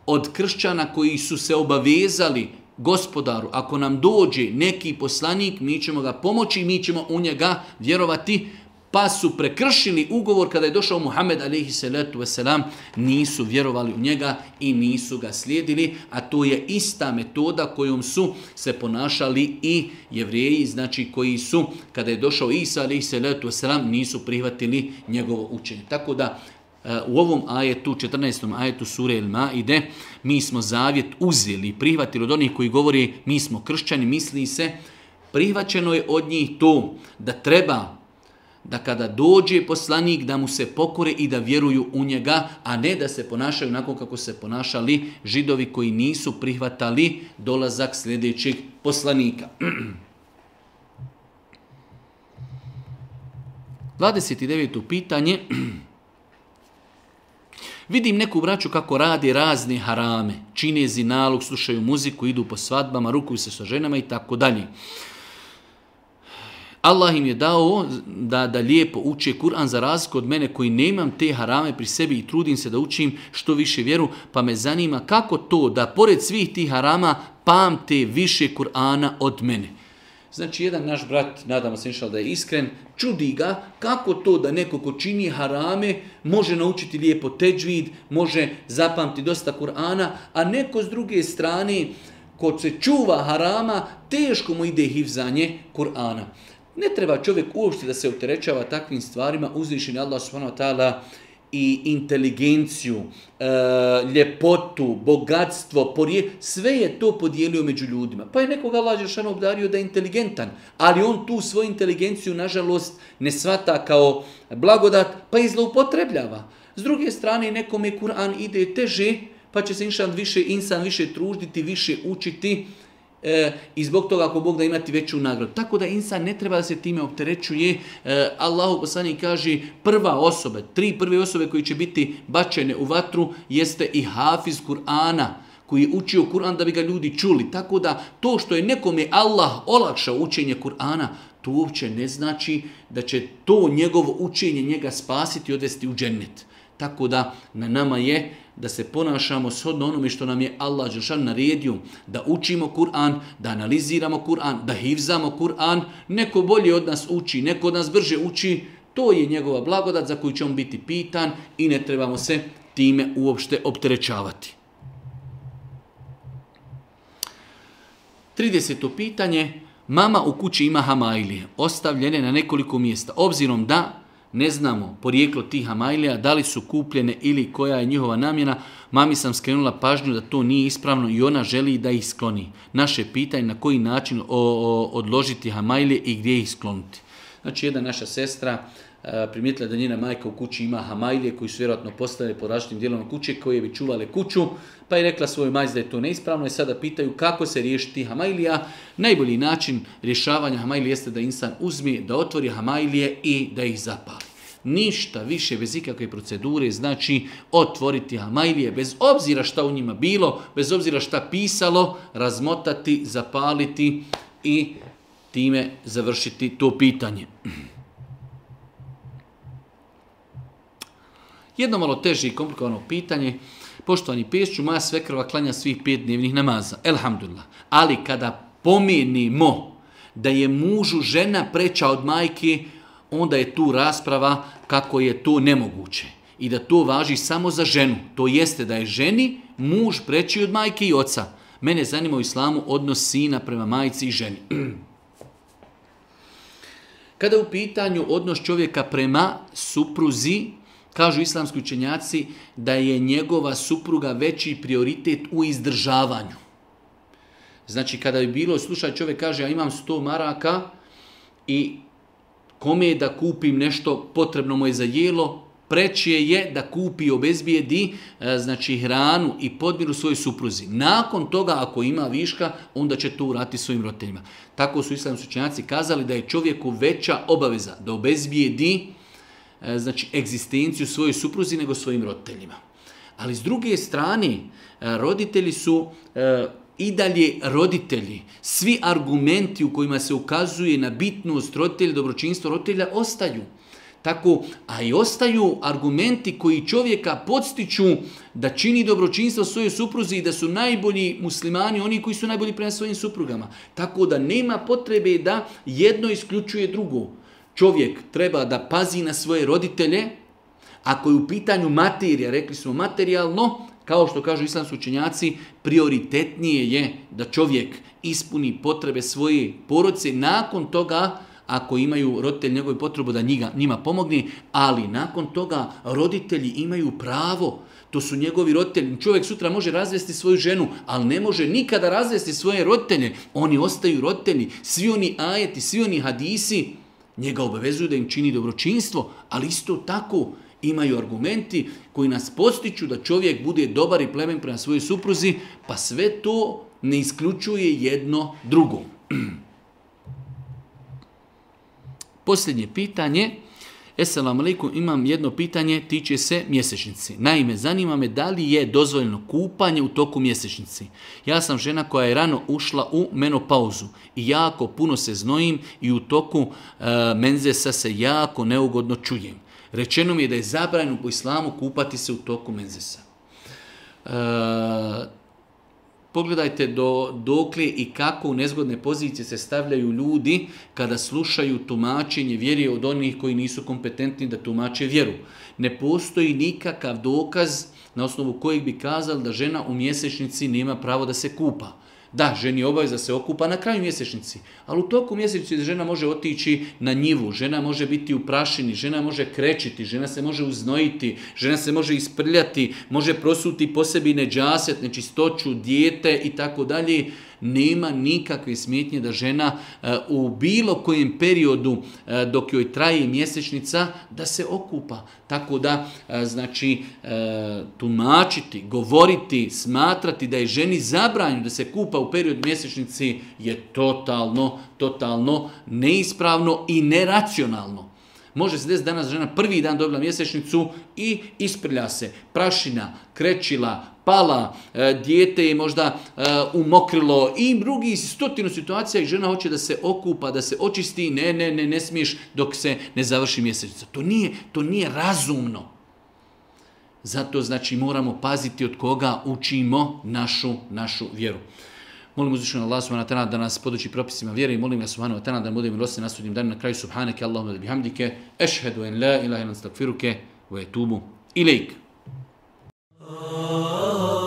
S1: od kršćana koji su se obavezali gospodaru, ako nam dođe neki poslanik, mi ćemo ga pomoći, mi ćemo u njega vjerovati, pa su prekršili ugovor kada je došao Muhammed alejhi salatu vesselam nisu vjerovali u njega i nisu ga slijedili a to je ista metoda kojom su se ponašali i jevreji znači koji su kada je došao Isa alejhi salatu vesselam nisu prihvatili njegovo učenje tako da eh, u ovom ajetu 14. ajetu sure El-Maide mi smo zavjet uzeli prihvatili od onih koji govori mi smo kršćani misli se prihvaćeno je od njih to da treba da kada dođe poslanik da mu se pokore i da vjeruju u njega, a ne da se ponašaju nakon kako se ponašali židovi koji nisu prihvatali dolazak sljedećeg poslanika. 29. pitanje. Vidim neku braću kako radi razne harame. Čine zinalog, slušaju muziku, idu po svadbama, rukuju se sa ženama i tako dalje. Allah im je dao da da lijepo uče Kur'an za razliku od mene koji nemam te harame pri sebi i trudim se da učim što više vjeru, pa me zanima kako to da pored svih tih harama pamte više Kur'ana od mene. Znači, jedan naš brat, nadamo se inšal da je iskren, čudi ga kako to da neko ko čini harame može naučiti lijepo teđvid, može zapamti dosta Kur'ana, a neko s druge strane, ko se čuva harama, teško mu ide hivzanje Kur'ana. Ne treba čovjek uopšte da se uterečava takvim stvarima, uzvišen Allah subhanahu wa ta'ala i inteligenciju, e, ljepotu, bogatstvo, porije, sve je to podijelio među ljudima. Pa je nekoga Allah Žešan obdario da je inteligentan, ali on tu svoju inteligenciju, nažalost, ne svata kao blagodat, pa i zloupotrebljava. S druge strane, nekome Kur'an ide teže, pa će se inšan više, insan više truždi, više učiti, e, i zbog toga ako Bog da imati veću nagradu. Tako da insan ne treba da se time opterećuje. E, Allahu poslanik kaže prva osoba, tri prve osobe koji će biti bačene u vatru jeste i hafiz Kur'ana koji je učio Kur'an da bi ga ljudi čuli. Tako da to što je nekome Allah olakšao učenje Kur'ana, to uopće ne znači da će to njegovo učenje njega spasiti i odvesti u džennet. Tako da na nama je da se ponašamo shodno onome što nam je Allah Đelšan naredio, da učimo Kur'an, da analiziramo Kur'an, da hivzamo Kur'an, neko bolje od nas uči, neko od nas brže uči, to je njegova blagodat za koju će on biti pitan i ne trebamo se time uopšte opterećavati. 30. pitanje. Mama u kući ima hamailije, ostavljene na nekoliko mjesta. Obzirom da ne znamo porijeklo tih hamajlija, da li su kupljene ili koja je njihova namjena, mami sam skrenula pažnju da to nije ispravno i ona želi da ih skloni. Naše pitanje na koji način o, o, odložiti hamajlije i gdje ih skloniti. Znači, jedna naša sestra uh, primijetila da njena majka u kući ima hamajlije koji su vjerojatno postavili po različitim dijelom kuće koje bi čuvale kuću, pa je rekla svojoj majci da je to neispravno i sada pitaju kako se riješiti hamajlija. Najbolji način rješavanja hamajlije jeste da insan uzmi, da otvori hamajlije i da ih zapali. Ništa više bez ikakve procedure znači otvoriti hamajlije bez obzira šta u njima bilo, bez obzira šta pisalo, razmotati, zapaliti i time završiti to pitanje. Jedno malo teže i komplikovano pitanje. Poštovani pješću, moja svekrva klanja svih pet dnevnih namaza. Elhamdulillah. Ali kada pomenimo da je mužu žena preča od majke, onda je tu rasprava kako je to nemoguće. I da to važi samo za ženu. To jeste da je ženi muž preči od majke i oca. Mene zanima u islamu odnos sina prema majici i ženi. Kada u pitanju odnos čovjeka prema supruzi, Kažu islamski učenjaci da je njegova supruga veći prioritet u izdržavanju. Znači, kada bi bilo slušaj čovjek kaže, ja imam 100 maraka i kome je da kupim nešto potrebno moje za jelo, prečije je da kupi i obezbijedi e, znači, hranu i podmiru svojoj supruzi. Nakon toga, ako ima viška, onda će to urati svojim roditeljima. Tako su islamski učenjaci kazali da je čovjeku veća obaveza da obezbijedi hranu E, znači, egzistenciju svojoj supruzi nego svojim roditeljima. Ali s druge strane, e, roditelji su e, i dalje roditelji. Svi argumenti u kojima se ukazuje na bitnost roditelja, dobročinstvo roditelja, ostaju. Tako, a i ostaju argumenti koji čovjeka podstiču da čini dobročinstvo svoje supruzi i da su najbolji muslimani oni koji su najbolji prema svojim suprugama. Tako da nema potrebe da jedno isključuje drugo čovjek treba da pazi na svoje roditelje, ako je u pitanju materija, rekli smo materijalno, kao što kažu islamski učenjaci, prioritetnije je da čovjek ispuni potrebe svoje porodice, nakon toga, ako imaju roditelj njegove potrebu, da njega, njima pomogni, ali nakon toga roditelji imaju pravo, to su njegovi roditelji. Čovjek sutra može razvesti svoju ženu, ali ne može nikada razvesti svoje roditelje. Oni ostaju roditelji, svi oni ajeti, svi oni hadisi, njega obavezuju da im čini dobročinstvo, ali isto tako imaju argumenti koji nas postiću da čovjek bude dobar i plemen prema svojoj supruzi, pa sve to ne isključuje jedno drugom. Posljednje pitanje je Esselam alaikum, imam jedno pitanje, tiče se mjesečnici. Naime, zanima me da li je dozvoljeno kupanje u toku mjesečnici. Ja sam žena koja je rano ušla u menopauzu i jako puno se znojim i u toku e, menzesa se jako neugodno čujem. Rečeno mi je da je zabranjeno po islamu kupati se u toku menzesa. E, Pogledajte do, dokle i kako u nezgodne pozicije se stavljaju ljudi kada slušaju tumačenje vjeri od onih koji nisu kompetentni da tumače vjeru. Ne postoji nikakav dokaz na osnovu kojeg bi kazali da žena u mjesečnici nema pravo da se kupa. Da, ženi obaveza se okupa na kraju mjesečnici, ali u toku mjesečnici žena može otići na njivu, žena može biti u prašini, žena može krećiti, žena se može uznojiti, žena se može isprljati, može prosuti posebine džaset, nečistoću, dijete i tako dalje nema nikakve smjetnje da žena eh, u bilo kojem periodu eh, dok joj traje mjesečnica da se okupa. Tako da, eh, znači, tumačiti, govoriti, smatrati da je ženi zabranju da se kupa u period mjesečnici je totalno, totalno neispravno i neracionalno. Može se desiti danas žena prvi dan dobila mjesečnicu i isprlja se prašina, krećila, pala, e, dijete je možda e, umokrilo i drugi stotinu situacija i žena hoće da se okupa, da se očisti, ne, ne, ne, ne smiješ dok se ne završi mjesečnica. To nije, to nije razumno. Zato znači moramo paziti od koga učimo našu, našu vjeru. Molim uzvišenog Allaha subhanahu wa ta'ala da nas podući propisima vjere i molim ga subhanahu wa ta'ala da budemo rosti na sudnjem danu na kraju subhanake Allahumma wa bihamdike ešhedu en la ilaha illa anta astaghfiruke wa etubu ilejk. Oh, oh, oh.